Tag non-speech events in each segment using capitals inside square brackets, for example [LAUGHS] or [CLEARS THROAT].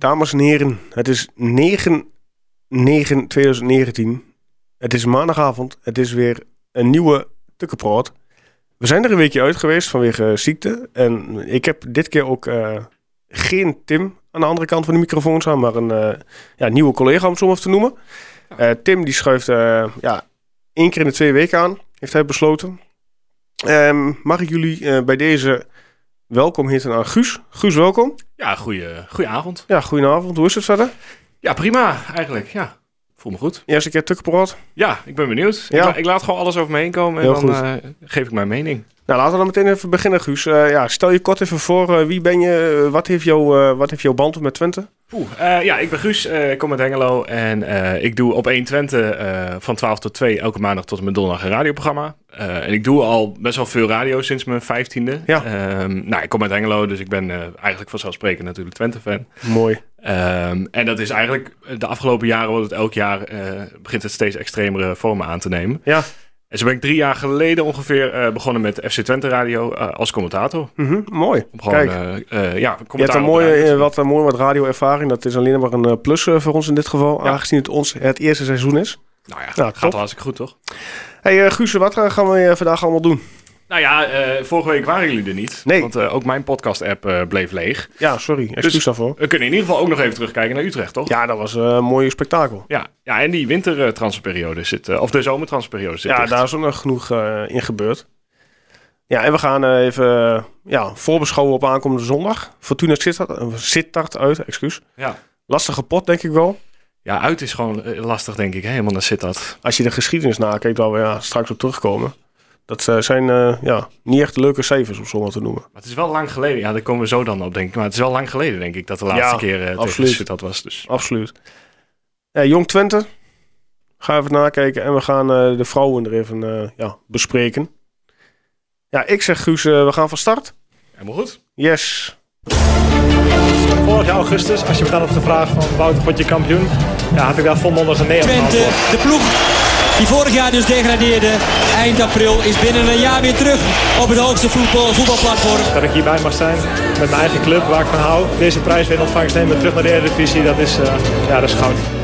dames en heren, het is 9-9-2019. Het is maandagavond. Het is weer een nieuwe Tukkenproot. We zijn er een weekje uit geweest vanwege ziekte. En ik heb dit keer ook eh, geen Tim aan de andere kant van de microfoon staan, maar een eh, ja, nieuwe collega om het zo maar te noemen. Eh, Tim die schuift ja, één keer in de twee weken aan, heeft hij besloten. Ehm, mag ik jullie bij deze welkom heten aan Guus. Guus, welkom. Ja, goeie, avond. Ja, goedenavond. Hoe is het verder? Ja, prima eigenlijk. Ja, voel me goed. Eerste keer Tukkenproot. Ja, ik ben benieuwd. Ja. Ik, la- ik laat gewoon alles over me heen komen en Heel dan eh, geef ik mijn mening. Nou, laten we dan meteen even beginnen, Guus. Eh, ja, stel je kort even voor. eh, wie ben je? Eh, wat, heeft jou, wat heeft jouw band met Twente? Oeh, eh, ja, ik ben Guus, ik kom uit Hengelo en ik doe op 1 Twente van 12 tot 2 elke maandag tot en met donderdag een radioprogramma. En ik doe al best wel veel radio sinds mijn vijftiende. Ja. Ehm, nou, ik kom uit Hengelo, dus ik ben eigenlijk vanzelfsprekend natuurlijk Twente-fan. Mooi. Ehm, en dat is eigenlijk, de afgelopen jaren wordt het elk jaar, begint het steeds extremere vormen aan te nemen. Ja. En zo ben ik drie jaar geleden ongeveer eh, begonnen met FC Twente Radio eh, als commentator. Mhm, mooi. Gewoon, Kijk, eh, ja, je hebt een mooie, wat, een mooi wat radioervaring. Dat is alleen maar een plus voor ons in dit geval. Ja. Aangezien het ons het eerste seizoen is. Nou ja, Ja, gaat wel hartstikke goed, toch? Hey Guus, wat gaan we vandaag allemaal doen? Nou ja, eh, vorige week waren jullie er niet. Nee. Want eh, ook mijn podcast-app eh, bleef leeg. Ja, sorry. Excuus Dus- daarvoor. We kunnen in ieder geval ook nog even terugkijken naar Utrecht, toch? Ja, dat was een mooi spektakel. Ja, ja en die wintertransferperiode zit, of de zomertransferperiode zit Ja, dicht. daar is ook nog genoeg in gebeurd. Ja, en we gaan even ja, voorbeschouwen op aankomende zondag. Fortuna Sittard, Sittard uit, excuus. Ja. Lastige pot, denk ik wel. Ja, uit is gewoon lastig, denk ik. Helemaal naar zit dat. Als je de geschiedenis nakijkt, waar we ja, straks op terugkomen. Dat eh, zijn eh, ja, niet echt leuke cijfers, om zo maar te noemen. Maar het is wel lang geleden. Ja, daar komen we zo dan op, denk ik. Maar het is wel lang geleden, denk ik, dat de laatste Ja, keer eh tegen absoluut. Sittard was. Dus. Absoluut. Ja, Jong Twente. Gaan we even nakijken. En we gaan eh, de vrouwen er even eh, ja, bespreken. Ja, ik zeg Guus, we gaan van start. Helemaal goed. Yes. Vorig jaar augustus, als je me dan had gevraagd van Wouter, word je kampioen? Ja, had ik daar volmondig een nee op Twente, de ploeg die vorig jaar dus degradeerde, eind april, is binnen een jaar weer terug op het hoogste voetbal, voetbalplatform. Dat ik hierbij mag zijn, met mijn eigen club, waar ik van hou. Deze prijs weer ontvangst nemen, terug naar de Eredivisie, dat is, eh, ja, dat is goud.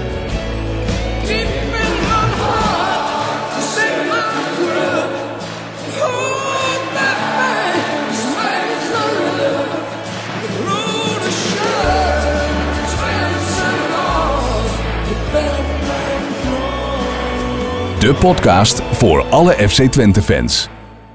De podcast voor alle FC Twente fans.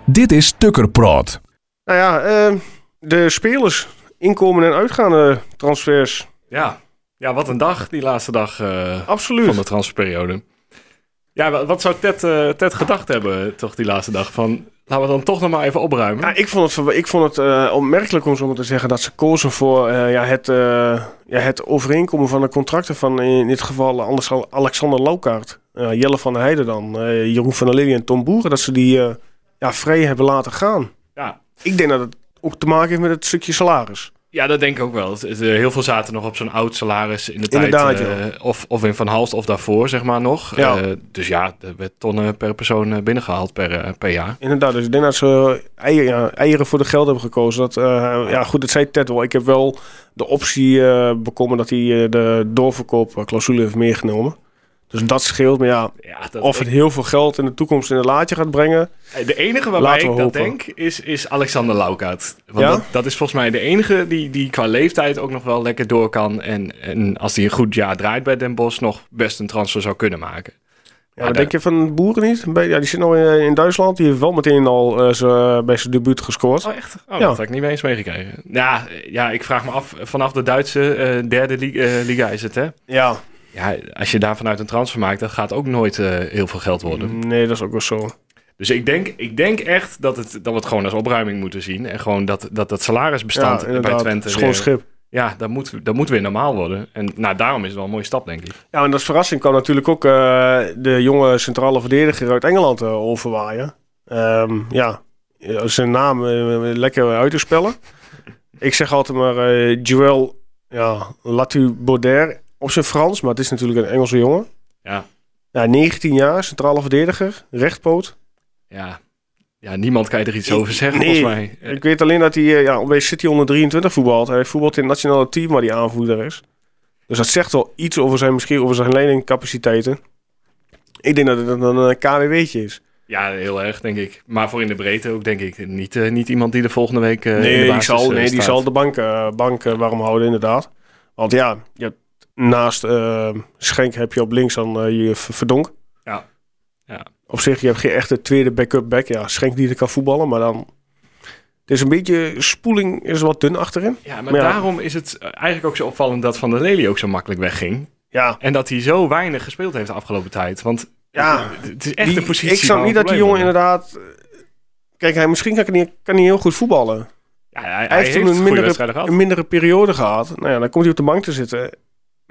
Dit is Tukkerpraat. Nou ja, eh, de spelers, inkomen en uitgaande transfers. Ja. ja, wat een dag, die laatste dag eh, Absoluut. van de transferperiode. Ja, wa- wat zou Ted, eh, Ted gedacht hebben, toch, die laatste dag? Van, laten we dan toch nog maar even opruimen. Ja, ik vond het, ik vond het eh, opmerkelijk om zo maar te zeggen dat ze kozen voor eh, ja, het, eh, ja, het overeenkomen van de contracten van in dit geval Alex- Alexander Laukaart, eh, Jelle van der Heijden dan, eh, Jeroen van der Lilly en Tom Boeren, dat ze die eh, ja, vrij hebben laten gaan. Ja. Ik denk dat het ook te maken heeft met het stukje salaris. Ja, dat denk ik ook wel. Het, het, heel veel zaten nog op zo'n oud salaris in de tijd. Inderdaad, ja. of, of in Van Halst of daarvoor, zeg maar nog. Ja. Dus ja, er werd tonnen per persoon eh, binnengehaald per, per jaar. Inderdaad, dus ik denk dat ze eieren, ja, eieren voor de geld hebben gekozen. Dat, ja, goed, dat zei Ted wel. Ik heb wel de optie bekomen dat hij de doorverkoopclausule heeft meegenomen. Dus dat scheelt. Maar ja, Ja, dat, of het heel veel geld in de toekomst in een laadje gaat brengen. Eh, De enige waarbij ik dat hopen. denk is, is Alexander Laukaat. Want Ja? dat, dat is volgens mij de enige die, die qua leeftijd ook nog wel lekker door kan. En, en als hij een goed jaar draait bij Den Bosch, nog best een transfer zou kunnen maken. Ja, denk je van Boeren niet? Ja, die zit nou in, in Duitsland. Die heeft wel meteen al eh, z'n- bij zijn debuut gescoord. Oh, echt? Oh, Ja. dat had ik niet eens meegekregen. Ja, eh, ja, ik vraag me af, vanaf de Duitse eh, derde li- eh, liga is het, hè? Ja, Ja, als je daar vanuit een transfer maakt, dat gaat ook nooit eh, heel veel geld worden. nee, dat is ook wel zo. Dus ik denk, ik denk echt dat, het, dat we het gewoon als opruiming moeten zien. En gewoon dat dat, dat salarisbestand Ja, bij. Twente Schoon schip. Ja, dat moet, dat moet weer normaal worden. En nou, daarom is het wel een mooie stap, denk ik. Ja, en als verrassing kwam natuurlijk ook eh, de jonge centrale verdediger uit Engeland eh, overwaaien. Ehm, ja, zijn naam lekker uit te spellen. Ik zeg altijd maar Joël ja, Latu Baudet op zijn Frans, maar het is natuurlijk een Engelse jongen. Ja, Ja, 19 jaar, centrale verdediger, rechtpoot. ja. ja niemand kan je er iets over zeggen, Nee, volgens mij. Ik weet alleen dat hij eh, ja, bij City onder 23 voetbalt. Hij voetbalt in het nationale team waar hij aanvoerder is. Dus dat zegt wel iets over zijn, misschien over zijn leidingcapaciteiten. Ik denk dat het dan een KWW'tje is. Ja, heel erg, denk ik. Maar voor in de breedte ook, denk ik. Niet, eh, niet iemand die de volgende week eh, in de nee, die zal, nee, die zal de bank, eh, bank warm houden, inderdaad. Want ja, je hebt, naast eh, Schenk heb je op links dan eh, je Verdonk. Ja. Ja. Op zich, je hebt geen echte tweede backup back. Ja, Schenk die er kan voetballen, maar dan... Het is een beetje... Spoeling is wat dun achterin. Ja, maar Maar ja. daarom is het eigenlijk ook zo opvallend dat Van der Lely ook zo makkelijk wegging. Ja, En dat hij zo weinig gespeeld heeft de afgelopen tijd. Want ja het is echt die- een positie Ik snap waar niet dat die jongen inderdaad... Kijk, hij, misschien kan hij, kan hij heel goed voetballen. Ja, hij, hij, Hij heeft toen een mindere, een mindere periode gehad. Nou ja, dan komt hij op de bank te zitten.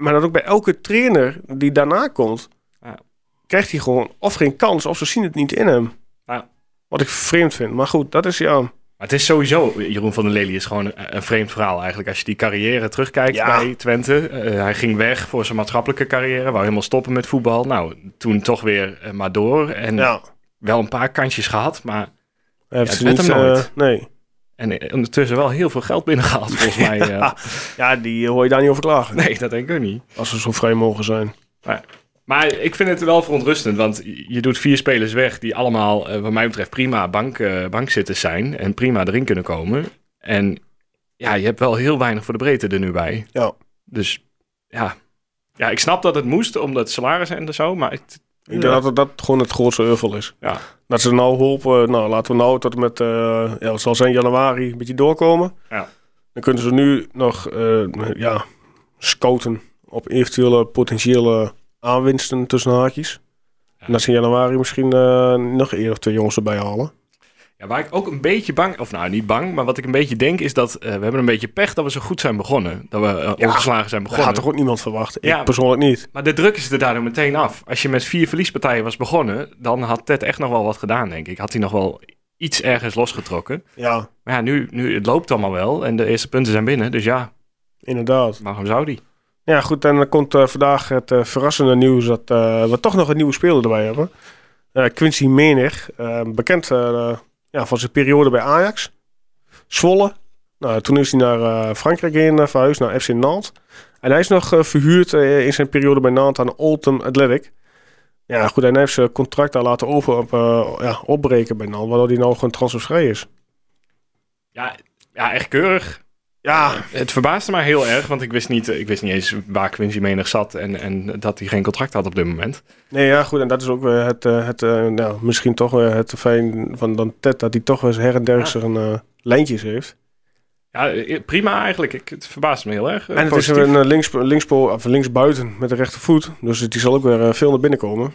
Maar dat ook bij elke trainer die daarna komt, Ja. krijgt hij gewoon of geen kans of ze zien het niet in hem. Ja. Wat ik vreemd vind. Maar goed, dat is ja. Maar het is sowieso, Jeroen van der Lely is gewoon een, vreemd verhaal eigenlijk. Als je die carrière terugkijkt Ja. bij Twente. Eh, hij ging weg voor zijn maatschappelijke carrière. Wou helemaal stoppen met voetbal. Nou, toen toch weer eh, maar door. En ja. wel een paar kansjes gehad. Maar Hij heeft het ze werd niet, hem eh, nooit. nee. En eh, ondertussen wel heel veel geld binnengehaald volgens [LAUGHS] mij. eh. Ja. Ja, die hoor je daar niet over klagen. Nee, dat denk ik ook niet. Als ze zo vrij mogen zijn. Maar ik vind het wel verontrustend, want je doet vier spelers weg die allemaal, eh, wat mij betreft, prima bank, eh, bankzitters zijn en prima erin kunnen komen. En ja, je hebt wel heel weinig voor de breedte er nu bij. Ja. Dus ja, ja ik snap dat het moest, omdat salaris en zo, maar het, Ik denk dat dat gewoon het grootste euvel is. Ja. Dat ze nou hopen, nou laten we nou tot en met, eh ja, het zal zijn januari, een beetje doorkomen. Ja. Dan kunnen ze nu nog, eh, ja, scouten op eventuele potentiële aanwinsten tussen haakjes. En dat ze in januari misschien eh, nog één of twee jongens erbij halen. Ja, waar ik ook een beetje bang, of nou niet bang, maar wat ik een beetje denk is dat eh, we hebben een beetje pech dat we zo goed zijn begonnen. Dat we eh, Ja, ongeslagen zijn Dat begonnen. gaat toch ook niemand verwachten? Ja. Ik persoonlijk niet. Maar de druk is er daardoor meteen af. Als je met vier verliespartijen was begonnen, dan had Ted echt nog wel wat gedaan, denk ik. Had hij nog wel iets ergens losgetrokken. Ja, Maar ja, nu, nu het loopt allemaal wel en de eerste punten zijn binnen. Dus ja, inderdaad. waarom zou die? Ja, goed. En dan komt eh, vandaag het verrassende nieuws dat we toch nog een nieuwe speler erbij hebben. Quincy Menig, bekend ja, van zijn periode bij Ajax. Zwolle. Nou, toen is hij naar eh, Frankrijk heen eh, verhuisd, naar FC Nantes. En hij is nog eh, verhuurd in zijn periode bij Nantes aan Oldham Athletic. Ja, goed. Hij heeft zijn contract daar laten over, op, ja, opbreken bij Nantes, waardoor hij nou gewoon transfervrij is. Ja, ja, echt keurig. Ja, Het verbaasde mij heel erg, want ik wist niet, ik wist niet eens waar Quincy Menig zat en, en dat hij geen contract had op dit moment. Nee, ja, goed. En dat is ook weer het, eh, het eh, nou, misschien toch weer het fijn van dan Ted, dat hij toch wel eens her en der Ja. zijn eh, lijntjes heeft. Ja, prima eigenlijk. Ik, het verbaasde me heel erg. en het is een links, linkspo, of linksbuiten met de rechtervoet. Dus die zal ook weer veel naar binnen komen.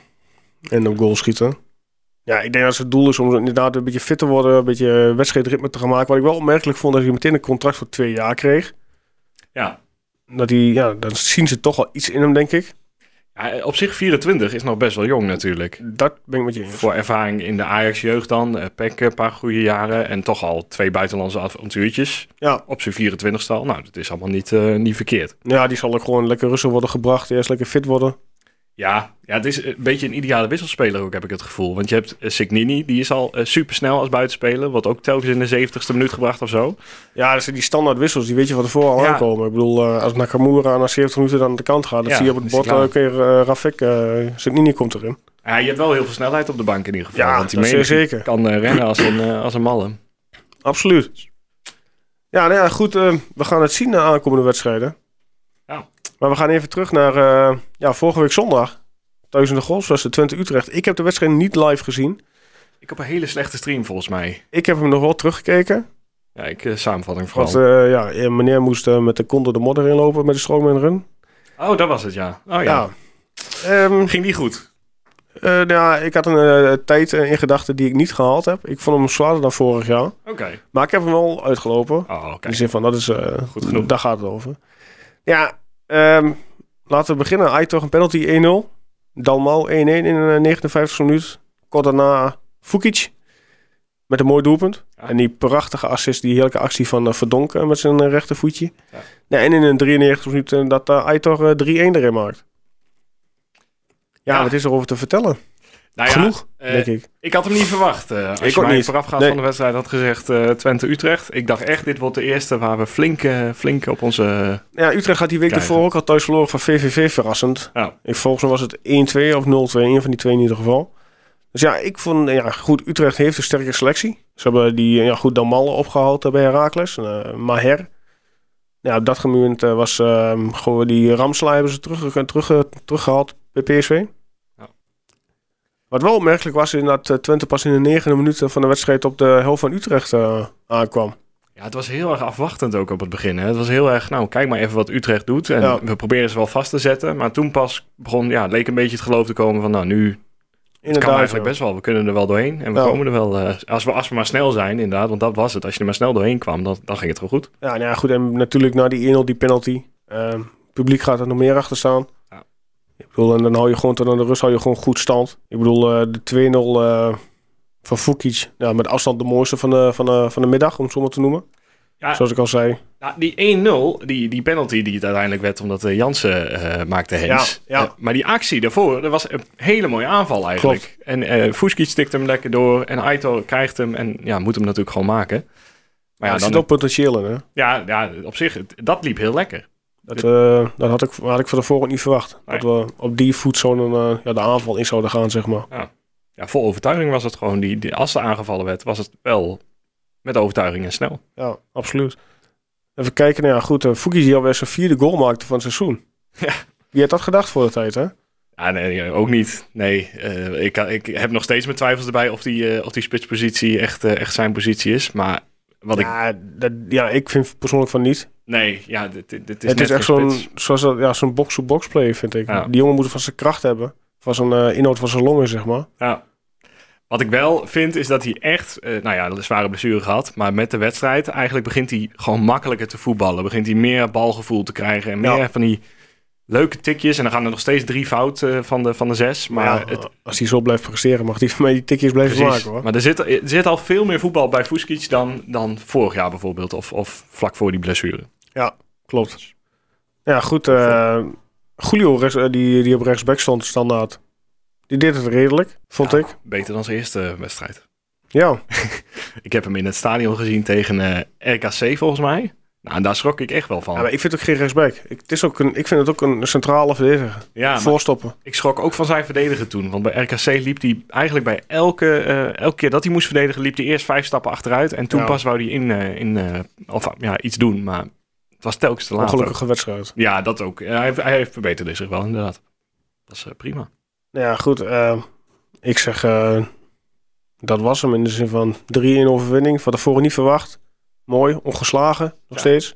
En op goal schieten. Ja, ik denk dat het doel is om inderdaad een beetje fit te worden. Een beetje eh, wedstrijdritme te gaan maken. Wat ik wel opmerkelijk vond, dat hij meteen een contract voor twee jaar kreeg. Ja. Dat hij, ja, dan zien ze toch wel iets in hem, denk ik. ja, op zich 24 is nog best wel jong natuurlijk. Dat ben ik met je eens. Voor ervaring in de Ajax-jeugd dan. eh Peck een paar goede jaren. En toch al twee buitenlandse avontuurtjes. Ja. Op zijn 24 al. Nou, dat is allemaal niet, eh, niet verkeerd. ja, die zal ook gewoon lekker rustig worden gebracht. Eerst lekker fit worden. Ja, ja, het is een beetje een ideale wisselspeler ook, heb ik het gevoel. Want je hebt eh, Signini, die is al super snel als buitenspeler. Wordt ook telkens in de 70ste minuut gebracht of zo. Ja, zijn die standaard wissels, die weet je van tevoren al Ja. aankomen. Ik bedoel, eh, als Nakamura na 70 minuten dan aan de kant gaat, dan Ja, zie je op het bord weer uh, Rafik, uh, Signini komt erin. Ja, je hebt wel heel veel snelheid op de bank in ieder geval. Ja, want die dat zeker. kan eh, rennen als een, eh, als een malle. Absoluut. Ja, nou ja, goed, eh, we gaan het zien na aankomende wedstrijden. Maar we gaan even terug naar eh, ja, vorige week zondag. Thuis in de Golf, was de Twente Utrecht. Ik heb de wedstrijd niet live gezien. Ik heb een hele slechte stream volgens mij. Ik heb hem nog wel teruggekeken. Ja, ik eh, samenvatting vooral. Want eh, ja, meneer moest met de konde de modder inlopen met de stroomman run. Oh, dat was het, ja. Oh ja. Ja. Ehm, Ging die goed? Nou ja, ik had een tijd in gedachten die ik niet gehaald heb. Ik vond hem zwaarder dan vorig jaar. Oké. Maar ik heb hem wel uitgelopen. Oh, oké. In de zin van, dat is Goed genoeg. Daar gaat het over. Ja, ehm, laten we beginnen. Aitor een penalty 1-0. Dalmau 1-1 in de 59e minuut. Kort daarna Fukic. Met een mooi doelpunt. Ja. En die prachtige assist, die heerlijke actie van uh, Verdonk eh, met zijn uh, rechtervoetje. Ja. Ja, en in een 93 minuten dat Aitor 3-1 erin maakt. Ja, Ja. wat is er over te vertellen? Nou ja, Genoeg, eh, denk ik. Ik had hem niet verwacht. eh, als Ik je mij niet. voorafgaand Nee. van de wedstrijd had gezegd eh, Twente-Utrecht. Ik dacht echt, dit wordt de eerste waar we flink, flink op onze... Ja, Utrecht had die week ervoor ook al thuis verloren van VVV, verrassend. Ja. Ik, volgens mij was het 1-2 of 0-2, een van die twee in ieder geval. Dus ja, ik vond, ja, goed, Utrecht heeft een sterke selectie. Ze hebben die, ja, goed, Damal opgehaald eh, bij Heracles, eh, Maher. Ja, op dat moment was ehm, gewoon die Ramselaar hebben ze terug, terug, teruggehaald bij PSV. Wat wel opmerkelijk was, is dat eh, Twente pas in de negende minuut van de wedstrijd op de helft van Utrecht eh, aankwam. Ja, het was heel erg afwachtend ook op het begin. Hè. Het was heel erg, nou, kijk maar even wat Utrecht doet. En Ja. we proberen ze wel vast te zetten. Maar toen pas begon, ja, leek een beetje het geloof te komen van, nou, nu het kan eigenlijk best wel. We kunnen er wel doorheen. En we komen er wel, eh, als, we, als we maar snel zijn, inderdaad. Want dat was het. Als je er maar snel doorheen kwam, dan, dan ging het wel goed. Ja, nou ja, goed. En natuurlijk na die 1-0, die penalty. Ehm publiek gaat er nog meer achter staan. Ik bedoel, en dan hou je gewoon tot aan de rust hou je gewoon goed stand. Ik bedoel, eh, de 2-0 eh, van Fukic. Ja, met afstand de mooiste van de, van de, van de middag, om het zo maar te noemen. Ja, Zoals ik al zei. Nou, die 1-0, die, die penalty die het uiteindelijk werd omdat eh, Jansen maakte Hens. Ja, ja. Maar die actie daarvoor, dat was een hele mooie aanval eigenlijk. En eh Fuskic stikt hem lekker door en Aito krijgt hem en ja, moet hem natuurlijk gewoon maken. Maar Ja, ja, er dan, zit ook potentieel in, hè. ja, ja, op zich, dat liep heel lekker. Dat, eh, dat had ik, had ik van tevoren niet verwacht. Nee. Dat we op die voetzone eh, ja, de aanval in zouden gaan, zeg maar. Ja, vol overtuiging was het gewoon. Die, die, als er aangevallen werd, was het wel met overtuiging en snel. Ja, absoluut. Even kijken, nou ja, goed. Uh, Fukic die alweer zijn vierde goal maakte van het seizoen. [LAUGHS] Ja. Wie had dat gedacht voor de tijd, hè? Ja, nee, ook niet. Nee, ik, ik heb nog steeds mijn twijfels erbij of die, of die spitspositie echt, echt zijn positie is. Maar wat ik... ja, dat, ja, ik vind persoonlijk van niet. Nee, ja, dit, dit, dit is het net is echt zo'n dat, ja, zo'n box-to-box play, vind ik. Ja. Die jongen moet van zijn kracht hebben. Van zijn eh, inhoud van zijn longen, zeg maar. Ja. Wat ik wel vind, is dat hij echt, eh, nou ja, een zware blessure gehad. Maar met de wedstrijd, eigenlijk begint hij gewoon makkelijker te voetballen. Begint hij meer balgevoel te krijgen. En meer Ja. van die leuke tikjes. En dan gaan er nog steeds drie fout eh, van, de, van de zes. Maar, ja, het, als hij zo blijft presteren, mag hij van mij die tikjes blijven precies. maken, hoor. Maar er zit, er zit al veel meer voetbal bij Fuskic dan, dan vorig jaar bijvoorbeeld. Of, of vlak voor die blessure. Klopt. Ja, goed. eh Julio, eh, die, die op rechtsback stond, standaard. Die deed het redelijk, vond Ja, ik. Beter dan zijn eerste wedstrijd. Ja, [LAUGHS] Ik heb hem in het stadion gezien tegen RKC volgens mij. Nou, en daar schrok ik echt wel van. Ja, maar ik vind het ook geen rechtsback. Ik, het is ook een, ik vind het ook een centrale verdediger. ja, Voorstoppen. Ik schrok ook van zijn verdedigen toen. Want bij RKC liep hij eigenlijk bij elke, eh, elke keer dat hij moest verdedigen, liep hij eerst vijf stappen achteruit. En toen Ja. pas wou hij in, eh, in eh, of, ja, iets doen. Maar het was telkens te laat. Ongelukkige wedstrijd. Ja, dat ook. Hij, hij verbeterde zich wel, inderdaad. Dat is prima. Ja, goed. ik zeg, dat was hem in de zin van 3-1 overwinning. Van tevoren niet verwacht. Mooi, ongeslagen, nog steeds.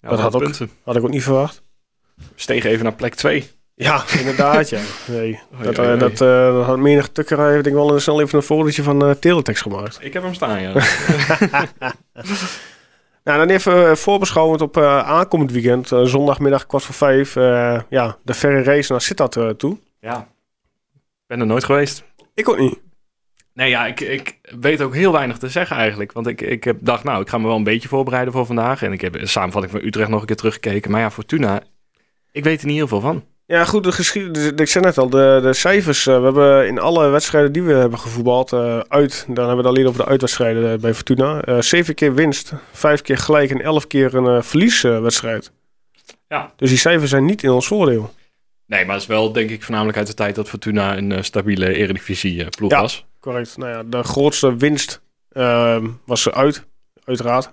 Ja, Dat had ook-. Had ik ook niet verwacht. We stegen even naar plek 2. Ja, inderdaad, ja. [LAUGHS] Nee, dat, eh, dat, eh, dat had menig tukkerij, denk ik wel, een snel even een fotootje van eh teletext gemaakt. Ik heb hem staan, ja. [LAUGHS] Nou, dan even eh, voorbeschouwend op eh, aankomend weekend. eh, zondagmiddag kwart voor vijf. eh, ja, de verre race naar Sittard eh, toe. ja. ben er nooit geweest. Ik ook niet. Nee, ja, ik, ik weet ook heel weinig te zeggen eigenlijk. Want ik, ik heb dacht, nou, ik ga me wel een beetje voorbereiden voor vandaag. En ik heb een samenvatting van Utrecht nog een keer teruggekeken. Maar ja, Fortuna, ik weet er niet heel veel van. Ja, goed, de geschiedenis. Ik zei net al, de, de cijfers. eh, we hebben in alle wedstrijden die we hebben gevoetbald eh, uit. Dan hebben we het alleen over de uitwedstrijden eh, bij Fortuna. zeven keer winst, vijf keer gelijk en elf keer een verlieswedstrijd. Ja. Dus die cijfers zijn niet in ons voordeel. Nee, maar het is wel denk ik voornamelijk uit de tijd dat Fortuna een stabiele eredivisie ploeg Ja. was. Correct. Nou ja, de grootste winst ehm, was uit, uiteraard, 1-4.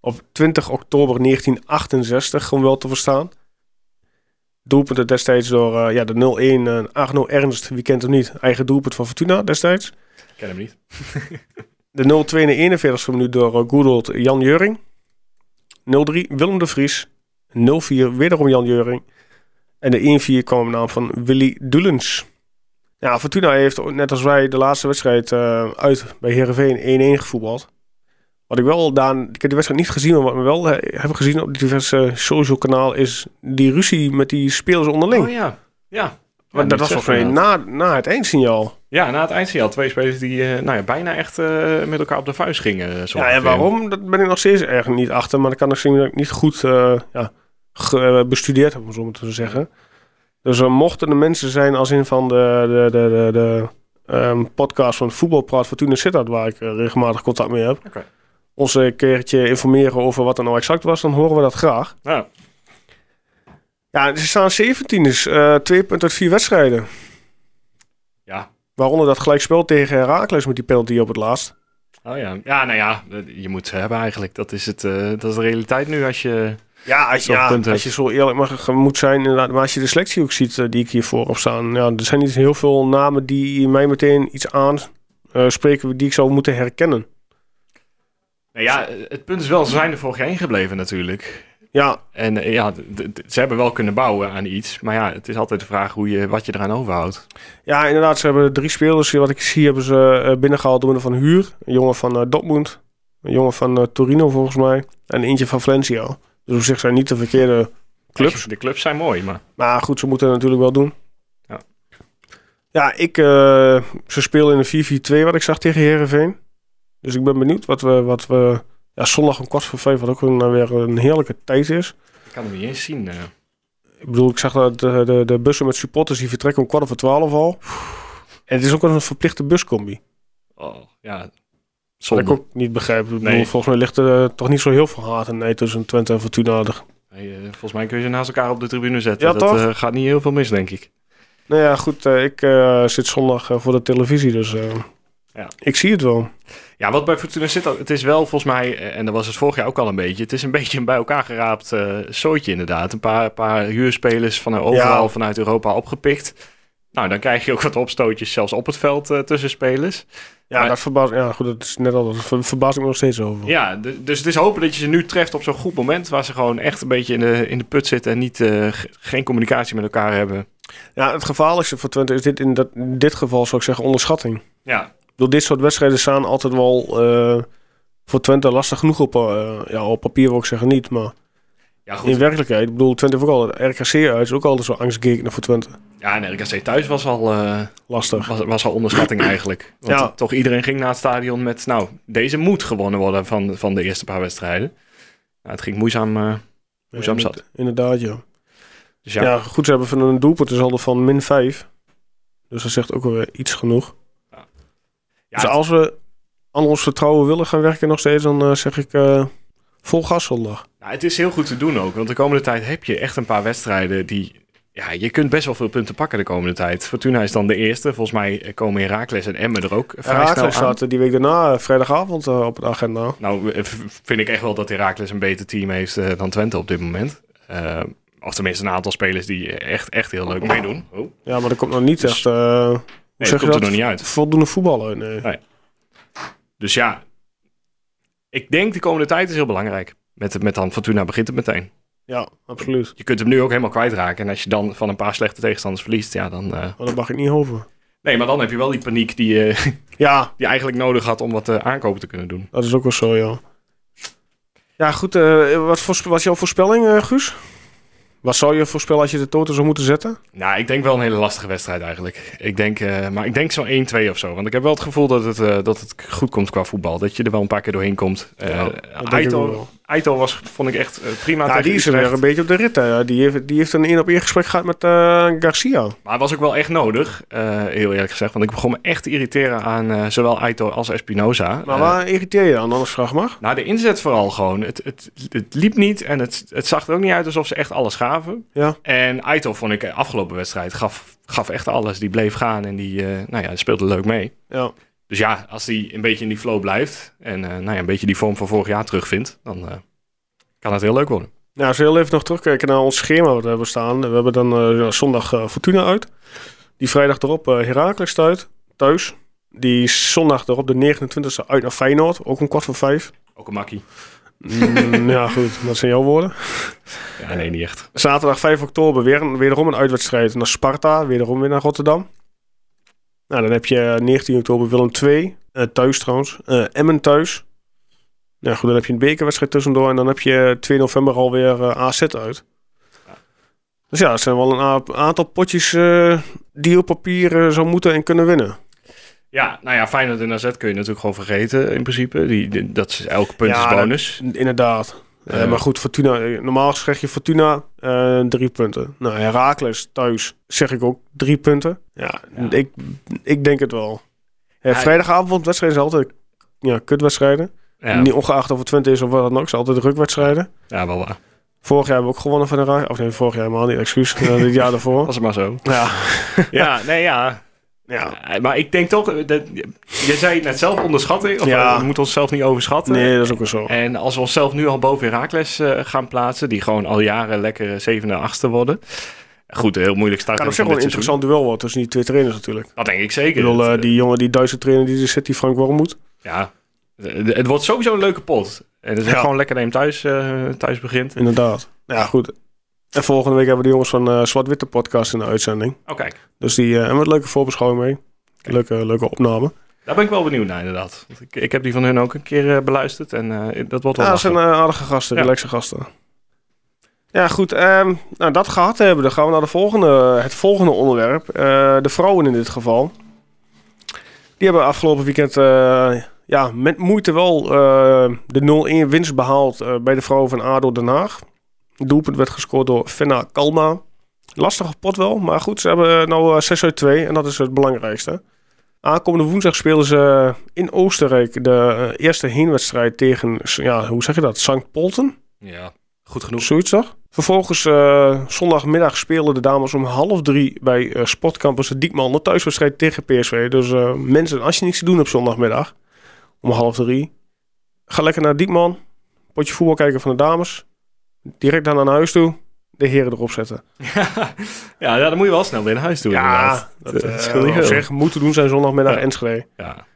Op 20 oktober 1968, gewoon wel te verstaan. Doelpunten destijds door eh, ja, de 0-1 eh, Arno Ernst, wie kent hem niet, eigen doelpunt van Fortuna destijds. Ik ken hem niet. [LAUGHS] De 0-2 in de 41ste minuut door uh, Jan Juring. 0-3 Willem de Vries. 0-4 wederom Jan Juring. En de 1-4 kwam op naam van Willy Doelens. Ja, Fortuna heeft net als wij de laatste wedstrijd eh, uit bij Heerenveen 1-1 gevoetbald. Wat ik wel, Daan, ik heb die wedstrijd niet gezien, maar wat we wel eh, heb gezien op diverse social kanaal is die ruzie met die spelers onderling. Oh ja, ja. maar Ja, dat was volgens mij na, na het eindsignaal. Ja, na het eindsignaal twee spelers die eh, nou ja, bijna echt eh, met elkaar op de vuist gingen. zo Ja, en waarom? Dat ben ik nog steeds erg niet achter. Maar dat kan ik misschien dat ik niet goed ja, bestudeerd heb, om zo maar te zeggen. Dus er mochten er mensen zijn als in van de, de, de, de, de ehm, podcast van Voetbalpraat Fortuna Sittard, waar ik eh, regelmatig contact mee heb. Oké. Ons een keertje informeren over wat er nou exact was, dan horen we dat graag. Nou, Ja, ze staan 17, dus eh, twee punten uit vier wedstrijden. ja. Waaronder dat gelijkspel tegen Herakles met die penalty op het laatst. Oh ja. Ja, nou ja, je moet ze hebben eigenlijk. Dat is, het, eh, dat is de realiteit nu als je... Ja, als, ja, als je zo eerlijk mag, moet zijn, inderdaad. Maar als je de selectie ook ziet eh, die ik hier voorop staan. Ja, er zijn niet heel veel namen die mij meteen iets aanspreken die ik zou moeten herkennen. Nou ja, het punt is wel, ze zijn er vorig jaar ingebleven natuurlijk. Ja, En eh, ja, ze hebben wel kunnen bouwen aan iets. Maar ja, het is altijd de vraag hoe je, wat je eraan overhoudt. ja, inderdaad. Ze hebben drie spelers. Wat ik zie hebben ze eh, binnengehaald door middel van Huur. Een jongen van eh, Dortmund. Een jongen van eh, Torino volgens mij. En eentje van Valencia. Dus op zich zijn niet de verkeerde clubs. De clubs zijn mooi, maar... Maar goed, ze moeten het natuurlijk wel doen. Ja. Ja, ik, eh, ze spelen in een 4-4-2 wat ik zag tegen Herenveen. Dus ik ben benieuwd wat we, wat we ja, zondag om kwart voor vijf, wat ook een, eh, weer een heerlijke tijd is. Ik kan hem niet eens zien. eh. Ik bedoel, ik zag dat de, de, de bussen met supporters die vertrekken om kwart over twaalf al. En het is ook een verplichte buscombi. Oh, ja. Wat Zonde. ik ook niet begrijp. Ik bedoel, Nee. volgens mij ligt er eh, toch niet zo heel veel haat en nee tussen Twente en Fortuna. Nee, eh, volgens mij kun je ze naast elkaar op de tribune zetten. Ja, dat toch? eh, gaat niet heel veel mis, denk ik. Nou ja, goed, ik zit zondag voor de televisie, dus Ja. ik zie het wel. Ja, wat bij Fortuna zit, het is wel volgens mij, en dat was het vorig jaar ook al een beetje, het is een [LAUGHS] beetje een bij elkaar geraapt eh soortje inderdaad. Een paar, paar huurspelers van overal Ja. vanuit Europa opgepikt. Nou, dan krijg je ook wat opstootjes zelfs op het veld eh, tussen spelers. Ja, Maar- dat verbaast, ja goed, dat is net al, dat ver- verbaast ik me nog steeds over. Ja, dus het is hopen dat je ze nu treft op zo'n goed moment waar ze gewoon echt een beetje in de, in de put zitten en niet, eh, ge- geen communicatie met elkaar hebben. Ja, het gevaarlijkste voor Twente is dit in, dat, in dit geval, zou ik zeggen, onderschatting. Ja, Door dit soort wedstrijden staan altijd wel eh, voor Twente lastig genoeg op, ja, op papier wil ik zeggen niet, maar ja goed. in werkelijkheid, ik bedoel, Twente heeft ook al het RKC uit, is ook altijd zo'n angstgekende voor Twente. Ja, en RKC thuis was al, eh, Lastig. was, was al onderschatting [CLEARS THROAT] eigenlijk. Want Ja. toch iedereen ging naar het stadion met, nou, deze moet gewonnen worden van, van de eerste paar wedstrijden. Nou, het ging moeizaam, eh, moeizaam Ja, zat. Inderdaad, ja. Dus ja. ja, goed, ze hebben van een doelpunt is al van min 5. Dus dat zegt ook alweer iets genoeg. ja, dus als we aan ons vertrouwen willen gaan werken nog steeds, dan eh, zeg ik vol gas zondag. Nou, het is heel goed te doen ook. Want de komende tijd heb je echt een paar wedstrijden die... Ja, je kunt best wel veel punten pakken de komende tijd. Fortuna is dan de eerste. Volgens mij eh, komen Heracles en Emmen er ook vrij snel Herakles aan. eh, die week daarna, eh, vrijdagavond, eh, op de agenda. Nou, vind ik echt wel dat Heracles een beter team heeft eh, dan Twente op dit moment. Eh, of tenminste een aantal spelers die echt, echt heel leuk meedoen. Oh, Ja, maar er komt nog niet echt... eh, hoe nee, zeg dat komt er nog niet uit. Voldoende voetbal uit, nee. Dus ja, ik denk de komende tijd is heel belangrijk. Met, met dan Fortuna begint het meteen. Ja, absoluut. Je kunt hem nu ook helemaal kwijtraken. En als je dan van een paar slechte tegenstanders verliest, ja dan... eh, Maar dat mag ik niet hopen. Nee, maar dan heb je wel die paniek die je [LAUGHS] Ja, die eigenlijk nodig had om wat eh, aankopen te kunnen doen. dat is ook wel zo, ja. Ja, goed. eh, wat voor, was jouw voorspelling, eh, Guus? Wat zou je voorspellen als je de toten zou moeten zetten? Nou, ik denk wel een hele lastige wedstrijd eigenlijk. Ik denk, eh, maar ik denk zo'n 1-2 of zo. Want ik heb wel het gevoel dat het, eh, dat het goed komt qua voetbal. Dat je er wel een paar keer doorheen komt. Eh dat denk ik ook Aito, wel. Aito was, vond ik echt eh, prima Ja, tegen die is er weer een beetje op de rit. hè. Die heeft, die heeft een één op één gesprek gehad met eh, Garcia. Maar het was ook wel echt nodig, eh, heel eerlijk gezegd. Want ik begon me echt te irriteren aan zowel Aito als Espinoza. Maar waar irriteer je dan? Anders vraag maar. Nou, de inzet vooral gewoon. Het, het, het liep niet en het, het zag er ook niet uit alsof ze echt alles gaven. Ja. En Aito vond ik afgelopen wedstrijd gaf, gaf echt alles. Die bleef gaan en die, nou ja, speelde leuk mee. Ja. Dus ja, als hij een beetje in die flow blijft en eh, nou ja, een beetje die vorm van vorig jaar terugvindt, dan eh, kan het heel leuk worden. Nou, als we heel even nog terugkijken naar ons schema wat we hebben staan. We hebben dan eh, zondag Fortuna uit. Die vrijdag erop Heracles uit, thuis. Die zondag erop de 29e uit naar Feyenoord. Ook om kwart voor vijf. Ook een makkie. Mm, ja, [LAUGHS] goed. Dat zijn jouw woorden. Ja, nee, niet echt. Zaterdag 5 oktober weer, een- wederom een uitwedstrijd naar Sparta. Wederom weer naar Rotterdam. Nou, dan heb je 19 oktober Willem 2. thuis trouwens. Eh, Emmen thuis. Nou goed, dan heb je een bekerwedstrijd tussendoor. En dan heb je 2 november alweer eh AZ uit. Dus ja, het zijn wel een aantal potjes eh, die op papier eh, zou moeten en kunnen winnen. Ja, nou ja, Feyenoord en AZ kun je natuurlijk gewoon vergeten in principe. Die, die- dat is elke punt Ja, is bonus. Inderdaad. Eh, maar goed, Fortuna, eh, normaal zeg je Fortuna eh, drie punten. Nou, Herakles thuis zeg ik ook drie punten. Ja, Ja. Ik, ik denk het wel. Ja, vrijdagavond wedstrijden zijn altijd ja, kutwedstrijden. ja, Niet ongeacht of het Twente is of wat dan ook. Het zijn altijd rukwedstrijden. ja, wel waar. Vorig jaar hebben we ook gewonnen van de. Of nee, vorig jaar helemaal niet, excuus. Dit jaar daarvoor. [LAUGHS] Was het maar zo. Ja, [LAUGHS] Ja, nee, ja. Ja. Ja, Maar ik denk toch, dat, je zei het net zelf, onderschatting. Of Ja. eh, we moeten onszelf niet overschatten. Nee, dat is ook wel zo. En als we onszelf nu al boven Herakles eh gaan plaatsen, die gewoon al jaren lekker zevende, achtste worden. Goed, heel moeilijk start kan op zich van wel een interessant duel worden tussen die twee trainers natuurlijk. Dat denk ik Ik zeker. bedoel, eh, Het, die jongen, die Duitse trainer die er zit, die Frank Wormoed. Ja, het wordt sowieso een leuke pot. En het is Ja. gewoon lekker dat je hem thuis, eh, thuis begint. Inderdaad. Ja, goed. En volgende week hebben we de jongens van eh Zwart-Witte podcast in de uitzending. Oh kijk, Dus die eh, hebben we een leuke voorbeschouwing mee. Leuke, leuke opname. daar ben ik wel benieuwd naar inderdaad. Want Ik, ik heb die van hun ook een keer eh, beluisterd en eh, dat wordt wel Ja, dat zijn eh, aardige gasten, Ja. relaxe gasten. Ja, goed. ehm, nou, dat gehad hebben, dan gaan we naar de volgende, het volgende onderwerp. Eh, de vrouwen in dit geval. Die hebben afgelopen weekend eh, ja, met moeite wel eh, de 0-1 winst behaald eh, bij de vrouwen van ADO Den Haag. Doelpunt werd gescoord door Fenna Kalma. Lastige pot wel, maar goed, ze hebben nou eh, 6 uit 2 en dat is het belangrijkste. Aankomende woensdag spelen ze in Oostenrijk de eh, eerste heenwedstrijd tegen, ja, hoe zeg je dat, St. Polten? Ja, goed genoeg. Zoiets toch? Vervolgens eh, zondagmiddag spelen de dames om half drie bij eh, Sportcampus Diekman de thuiswedstrijd tegen PSV. Dus eh, mensen, als je niets te doen op zondagmiddag om half drie, ga lekker naar Diekman, potje voetbal kijken van de dames, direct dan naar huis toe, de heren erop zetten. [LAUGHS] ja, ja, dan moet je wel snel weer naar huis toe. inderdaad. dat Dat, eh, eh, veel. zich moeten doen zijn zondagmiddag Ja. Enschede. Ja.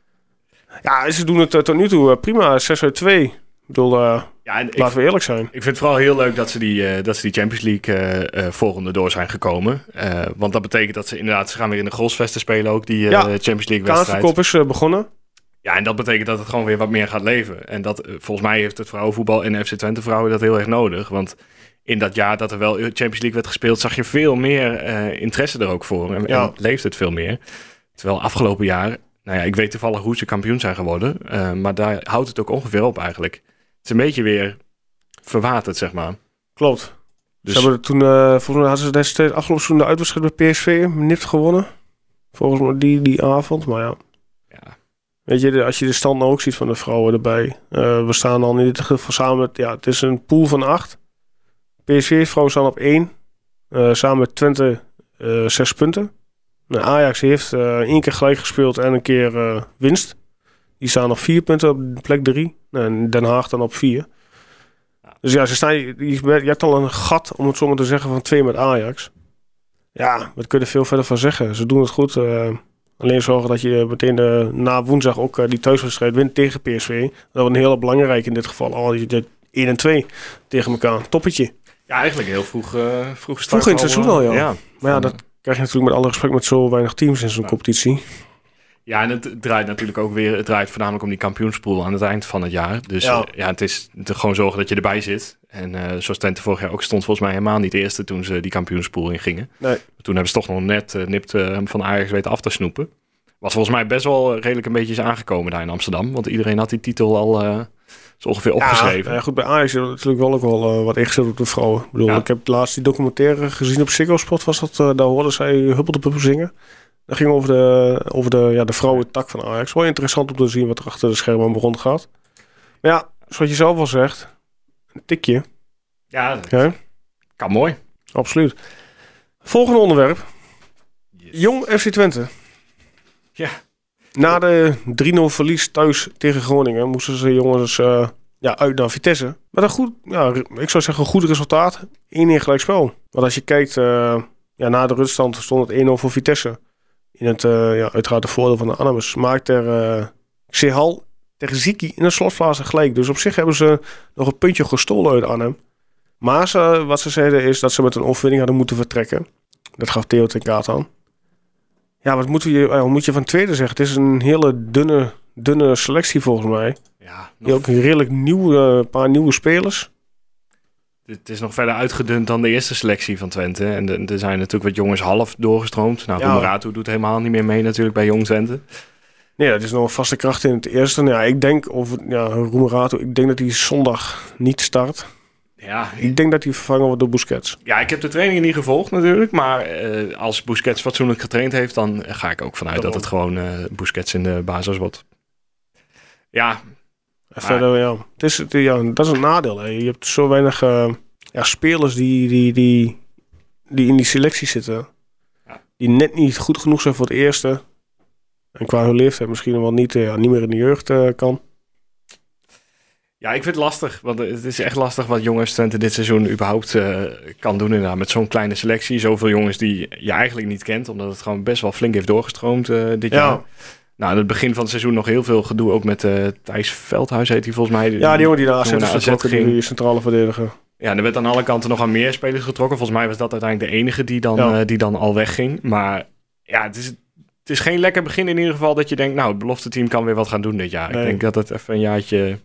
Ja, ze doen het eh, tot nu toe eh, prima, 6 uit 2. Ik bedoel, eh, Ja, en ik, laten we eerlijk zijn. ik vind het vooral heel leuk dat ze die, eh, dat ze die Champions League eh eh volgende door zijn gekomen. Eh, want dat betekent dat ze inderdaad, ze gaan weer in de Grolsvesten spelen ook, die eh, Ja. Champions League wedstrijd. Kaartverkoop is eh, begonnen. Ja, en dat betekent dat het gewoon weer wat meer gaat leven. En dat, eh, volgens mij heeft het vrouwenvoetbal en FC Twente vrouwen dat heel erg nodig. Want in dat jaar dat er wel Champions League werd gespeeld, zag je veel meer eh, interesse er ook voor. En, Ja. en leeft het veel meer. Terwijl afgelopen jaar, nou ja, ik weet toevallig hoe ze kampioen zijn geworden. eh, maar daar houdt het ook ongeveer op eigenlijk. Het is een beetje weer verwaterd, zeg maar. Klopt. Dus Ze hebben toen, volgens mij hadden ze destijds afgelopen seizoen de uitwedstrijd bij PSV nipt gewonnen. Volgens mij die, die avond, maar ja. Weet je, als je de stand nou ook ziet van de vrouwen erbij. eh, we staan dan in dit geval samen met, ja, het is een pool van acht. PSV vrouwen staan op één. eh, samen met Twente eh, zes punten. Nou, Ajax heeft één keer gelijk gespeeld en een keer winst. Die staan op vier punten op plek drie. En Den Haag dan op vier. Dus ja, ze staan, je, hebt al een gat, om het zo maar te zeggen, van twee met Ajax. Ja, we kunnen veel verder van zeggen. Ze doen het goed. Eh, alleen zorgen dat je meteen eh, na woensdag ook eh, die thuiswedstrijd wint tegen PSV. Dat wordt een hele belangrijke in dit geval. Al de 1 en 2 tegen elkaar. Toppetje. ja eigenlijk heel vroeg, eh vroeg start Vroeg in het seizoen al, ja. ja. Maar ja, dat krijg je natuurlijk met alle respect met zo weinig teams in zo'n Ja. competitie. Ja, en het draait natuurlijk ook weer, het draait voornamelijk om die kampioenspool aan het eind van het jaar. Dus Ja. ja, ja het is te gewoon zorgen dat je erbij zit. En eh zoals Twente vorig jaar ook stond, volgens mij helemaal niet de eerste toen ze die kampioenspool in gingen. Nee. Toen hebben ze toch nog net eh, nipt eh, van Ajax weten af te snoepen. Wat volgens mij best wel redelijk een beetje is aangekomen daar in Amsterdam. Want iedereen had die titel al eh, zo ongeveer opgeschreven. Ja, goed, bij Ajax is natuurlijk wel ook wel eh, wat ingezet op de vrouwen. Ik bedoel, Ja. ik heb laatst die documentaire gezien op Ziggo Sport. Was dat, eh, daar hoorden zij Huppel de Puppel zingen. Dat ging over de, over de, ja, de vrouwentak van Ajax. Wel interessant om te zien wat er achter de schermen rond gaat. Maar ja, zoals je zelf al zegt, een tikje. Ja, dat kan mooi. absoluut. Volgende onderwerp. Jong FC Twente. Ja. Na de 3-0 verlies thuis tegen Groningen moesten ze jongens eh, ja, uit naar Vitesse. Met een goed, ja, ik zou zeggen, een goed resultaat. 1-1 gelijk spel. Want als je kijkt, eh, ja, na de ruststand stond het 1-0 voor Vitesse. In het, eh, ja, uiteraard de voordeel van de Anamus. Maakt er eh Sehal tegen Ziki in de slotfase gelijk. Dus op zich hebben ze nog een puntje gestolen uit Arnhem. Maar ze, wat ze zeiden is dat ze met een overwinning hadden moeten vertrekken. Dat gaf Theo ten kaart aan. Ja, wat, moeten we, je- eh, wat moet je van tweede zeggen? Het is een hele dunne, dunne selectie volgens mij. Ja, nog, ook een redelijk nieuw, eh, paar nieuwe spelers. Het is nog verder uitgedund dan de eerste selectie van Twente. En er zijn natuurlijk wat jongens half doorgestroomd. Nou, Ja. Doet helemaal niet meer mee natuurlijk bij Jong Twente. Nee, dat is nog een vaste kracht in het eerste. Nou, ja, ik denk, of ja, Roemerato, ik denk dat hij zondag niet start. Ja, Ik denk dat hij vervangen wordt door Busquets. ja, ik heb de trainingen niet gevolgd natuurlijk. Maar eh, als Busquets fatsoenlijk getraind heeft, dan ga ik ook vanuit dat het gewoon eh Busquets in de basis wordt. Ja, En verder, ja, het is, het- ja, dat is een nadeel. Hè. Je hebt zo weinig eh, ja, spelers die, die, die, die in die selectie zitten. Die net niet goed genoeg zijn voor het eerste. En qua hun leeftijd misschien wel niet, eh, ja, niet meer in de jeugd eh, kan. Ja, ik vind het lastig. Want het is echt lastig wat jongens Twente dit seizoen überhaupt kan doen. Inderdaad, met zo'n kleine selectie. Zoveel jongens die je eigenlijk niet kent. Omdat het gewoon best wel flink heeft doorgestroomd dit jaar. Nou, aan het begin van het seizoen nog heel veel gedoe. Ook met eh Thijs Veldhuis heet hij volgens mij. Ja, die jongen die AZ is naar AZ vertrokken, ging. die centrale verdediger. Ja, er werd aan alle kanten nog aan meer spelers getrokken. Volgens mij was dat uiteindelijk de enige die dan, Ja. eh, die dan al wegging. Maar ja, het is, het is geen lekker begin in ieder geval dat je denkt... nou, het belofte team kan weer wat gaan doen dit jaar. Nee. Ik denk dat het even een jaartje niet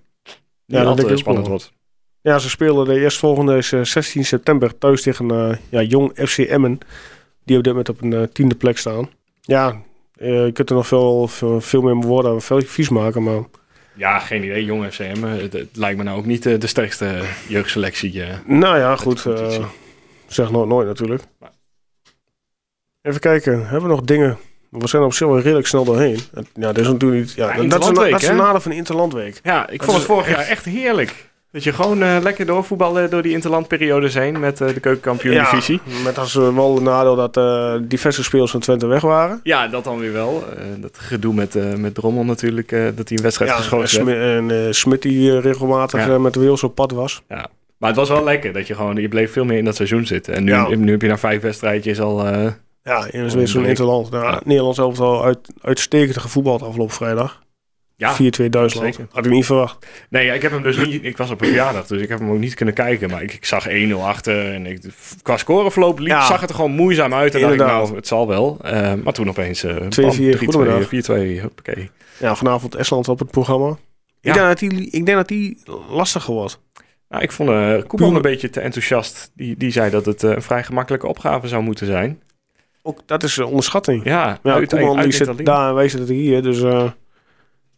dat al denk ik te ook spannend wordt. Ja, ze spelen de eerstvolgende is eh, 16 september thuis tegen ja, Jong FC Emmen. Die op dit moment op een tiende plek staan. Ja, eh, je kunt er nog veel, veel, veel meer woorden en veel vies maken, maar... Ja, geen idee. Jong FCM. eh, Het, het lijkt me nou ook niet eh, de sterkste jeugdselectie. eh. Nou ja, goed. zeg nooit nooit natuurlijk. Maar- Even kijken, hebben we nog dingen? We zijn op zich wel redelijk snel doorheen. En, Ja, dat is natuurlijk niet... Ja, Ja, dat, is een, Interlandweek, dat is een hè? nadeel van de Interlandweek. Ja, ik Dat vond het vorig jaar echt heerlijk. Dat je gewoon eh, lekker doorvoetballen door die interlandperiodes heen met eh, de keukenkampioen-divisie. Ja, met als eh, wel een nadeel dat diverse spelers van Twente weg waren. Ja, dat dan weer wel. Dat gedoe met, met Drommel natuurlijk, dat hij een wedstrijd Ja, geschoten en, werd. Smi- en Smit die regelmatig Ja. met de wheels op pad was. Maar het was wel lekker dat je gewoon, je bleef veel meer in dat seizoen zitten. En nu, Ja. nu heb je na vijf wedstrijdjes al... Ja, weer zo'n. Interland. Nou, Ja. Nederlands elftal uit, uitstekend gevoetbald afgelopen vrijdag. Ja, 4-2 Duitsland. zeker. Had ik niet verwacht. Nee, ik heb hem dus niet. Ik was op een verjaardag, dus ik heb hem ook niet kunnen kijken. Maar ik, ik zag 1-0 achter en ik, qua scoreverloop liep, Ja. zag het er gewoon moeizaam uit. En dacht ik, Inderdaad. nou, het zal wel. Eh, maar toen opeens eh, 2-4, bam, 3-2, goedemiddag. 4-2, hoppakee. Ja, vanavond Estland op het programma. Ja. Ik, denk dat die, ik denk dat die lastiger wordt. Nou, ik vond eh Koeman een beetje te enthousiast. Die, die zei dat het eh, een vrij gemakkelijke opgave zou moeten zijn. Ook dat is een onderschatting. Ja, Ja, uit, Koeman uit die zit daar en wij zitten hier. Dus eh,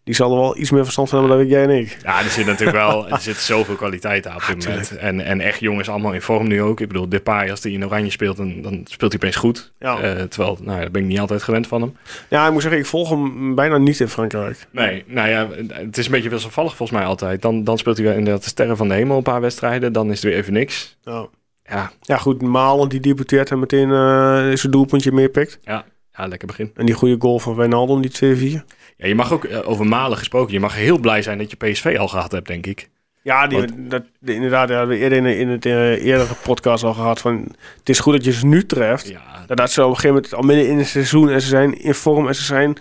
die zal er wel iets meer verstand van hebben dan jij en ik. Ja, er zit natuurlijk wel [LAUGHS] er zit zoveel kwaliteit aan op dit moment. En, en echt jongens allemaal in vorm nu ook. Ik bedoel, Depay, als hij in oranje speelt, dan, dan speelt hij opeens goed. Ja. Eh, terwijl, nou, ja, dat ben ik niet altijd gewend van hem. ja, ik moet zeggen, ik volg hem bijna niet in Frankrijk. Nee, nou ja, het is een beetje wisselvallig volgens mij altijd. Dan, dan speelt hij weer inderdaad de sterren van de hemel een paar wedstrijden. Dan is het weer even niks. Ja, Ja, ja goed, Malen die debuteert en meteen eh zijn doelpuntje meepikt. ja lekker begin. En die goede goal van Wijnaldum, die 2-4. Ja, je mag ook eh, over Malen gesproken. Je mag heel blij zijn dat je PSV al gehad hebt, denk ik. Ja, die, dat, de- inderdaad, ja, we eerder in, in het eh, eerdere podcast al gehad van... Het is goed dat je ze nu treft. Ja, Dat, dat ze op een gegeven moment al midden in het seizoen en ze zijn in vorm en ze zijn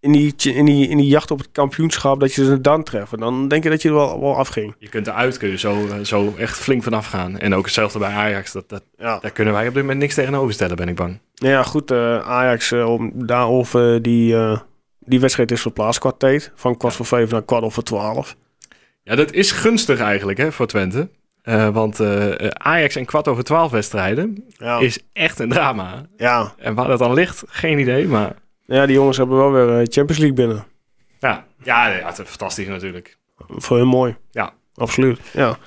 in die, in die, in die jacht op het kampioenschap, dat je ze dan treft. En dan denk je dat je er wel, wel afging. je kunt eruit kun je zo, eh, zo echt flink vanaf gaan. En ook hetzelfde bij Ajax. Dat, dat, Ja, daar kunnen wij op dit moment niks tegenover stellen, ben ik bang. nou ja goed, Ajax om, daarover die, die wedstrijd is verplaatst qua tijd. Van kwart voor vijf naar kwart over twaalf. Ja, dat is gunstig eigenlijk hè, voor Twente. Eh, want eh, Ajax en kwart over twaalf wedstrijden Ja. is echt een drama. ja. En waar dat dan ligt, geen idee. Maar ja, die jongens hebben wel weer eh, Champions League binnen. ja, ja, ja het is fantastisch natuurlijk. Voor hun mooi. Ja. Absoluut. Ja.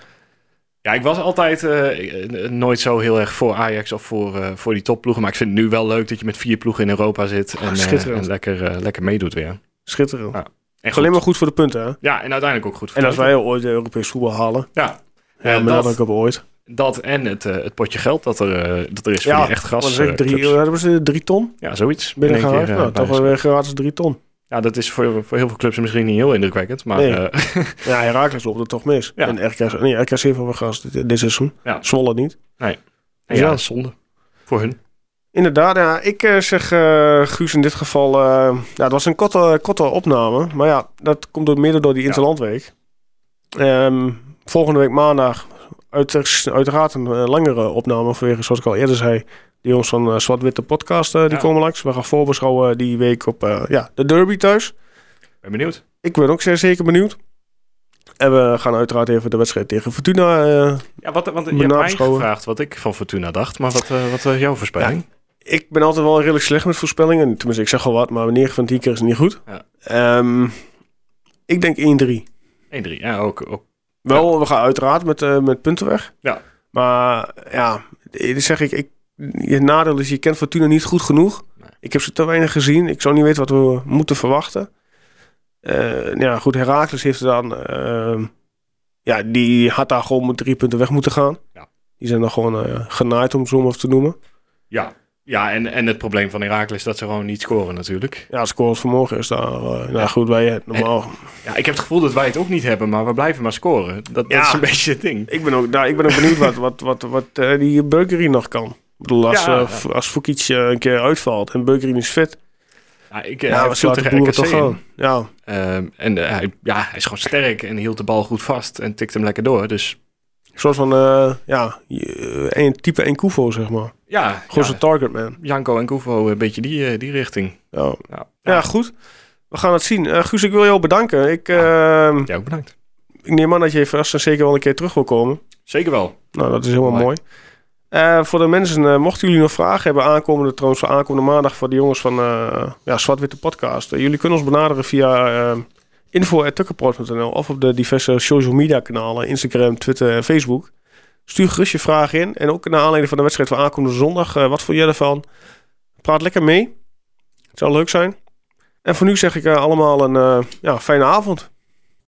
Ja, ik was altijd eh, eh, nooit zo heel erg voor Ajax of voor, eh, voor die topploegen. Maar ik vind het nu wel leuk dat je met vier ploegen in Europa zit. En, schitterend. en lekker, lekker meedoet weer. Schitterend. Ja. En Alleen maar goed voor de punten, hè? Ja, en uiteindelijk ook goed voor En als wij ooit de Europees voetbal halen. Ja, Ja, Ja, met dat- op ooit. dat en het, het potje geld dat er, dat er is voor Ja, die echt gas. Drie, hebben ze drie ton Ja, zoiets. binnen keer, eh, nou, toch weer gratis drie ton. Ja, dat is voor, voor heel veel clubs misschien niet heel indrukwekkend. Maar Nee. eh, [LAUGHS] Ja, Herakles loopt het toch mis. Ja. En RKC, nee, RKC heeft wel weer gas dit, dit seizoen. Ja. Zwolle niet. ja, Ja. zonde. Voor hun. Inderdaad, ja, ik eh, zeg eh, Guus in dit geval... eh, ja, het was een korte, korte opname. Maar ja, dat komt door, mede door die Ja. Interlandweek. Ehm, volgende week maandag uit, uiteraard een langere opname... vanwege, zoals ik al eerder zei... de jongens van eh, Zwart-Witte Podcast, eh, die Ja. komen langs. We gaan voorbeschouwen die week op eh, ja, de derby thuis. Ben benieuwd. Ik ben ook zeer zeker benieuwd. En we gaan uiteraard even de wedstrijd tegen Fortuna. eh, Ja, wat, want je hebt mij gevraagd wat ik van Fortuna dacht. Maar wat, eh, wat was jouw voorspelling? ik ben altijd wel redelijk slecht met voorspellingen. Tenminste, ik zeg al wat, maar 9 van 10 keer is het niet goed. Ja. Ehm, ik denk 1-3. 1-3. Ja, ook, ook Wel, we gaan uiteraard met, eh, met punten weg. Ja. Maar ja, eh, zeg ik, ik, je nadeel is, je kent Fortuna niet goed genoeg. Nee. Ik heb ze te weinig gezien. Ik zou niet weten wat we moeten verwachten. Eh, ja, goed, Herakles heeft dan... ehm, ja, die had daar gewoon met drie punten weg moeten gaan. Ja. Die zijn dan gewoon eh, genaaid, om het zo maar te noemen. Ja, ja en, en het probleem van Herakles is dat ze gewoon niet scoren natuurlijk. Ja, scorend vermogen is daar... eh, nou goed, wij normaal... Ja, ik heb het gevoel dat wij het ook niet hebben, maar we blijven maar scoren. Dat, dat Ja. is een [LAUGHS] beetje het ding. Ik ben ook, nou, ik ben ook benieuwd wat, wat, wat, wat die Beukerie nog kan. Ik bedoel, als, Ja, eh, ja. Als Fukic eh, een keer uitvalt en Beukerie is fit... Ja, ik, Ja, ja, tegen RKC toch gaan. Ja, Ehm, en eh, hij, ja, hij is gewoon sterk en hield de bal goed vast en tikte hem lekker door. Dus een soort van, eh, ja, een type Enkufo, zeg maar. ja, Gewoon ja, zijn target man. Janko en Koevo een beetje die, eh, die richting. Ja. Ja, ja, goed. We gaan het zien. Eh Guus, ik wil jou bedanken. Ik, ehm, Ja, ook bedankt. ik neem aan dat je vast en zeker wel een keer terug wil komen. Zeker wel. Nou, dat is helemaal Mooi. mooi. Eh, voor de mensen, eh, mochten jullie nog vragen hebben aankomende, trouwens voor aankomende maandag voor de jongens van eh ja, Zwart-Witte Podcast. Jullie kunnen ons benaderen via uh, info.tukkerport.nl of op de diverse social media kanalen, Instagram, Twitter en Facebook. Stuur gerust je vragen in. En ook naar aanleiding van de wedstrijd van aankomende zondag. wat vond jij ervan? Praat lekker mee. Het zou leuk zijn. En voor nu zeg ik allemaal een ja, fijne avond.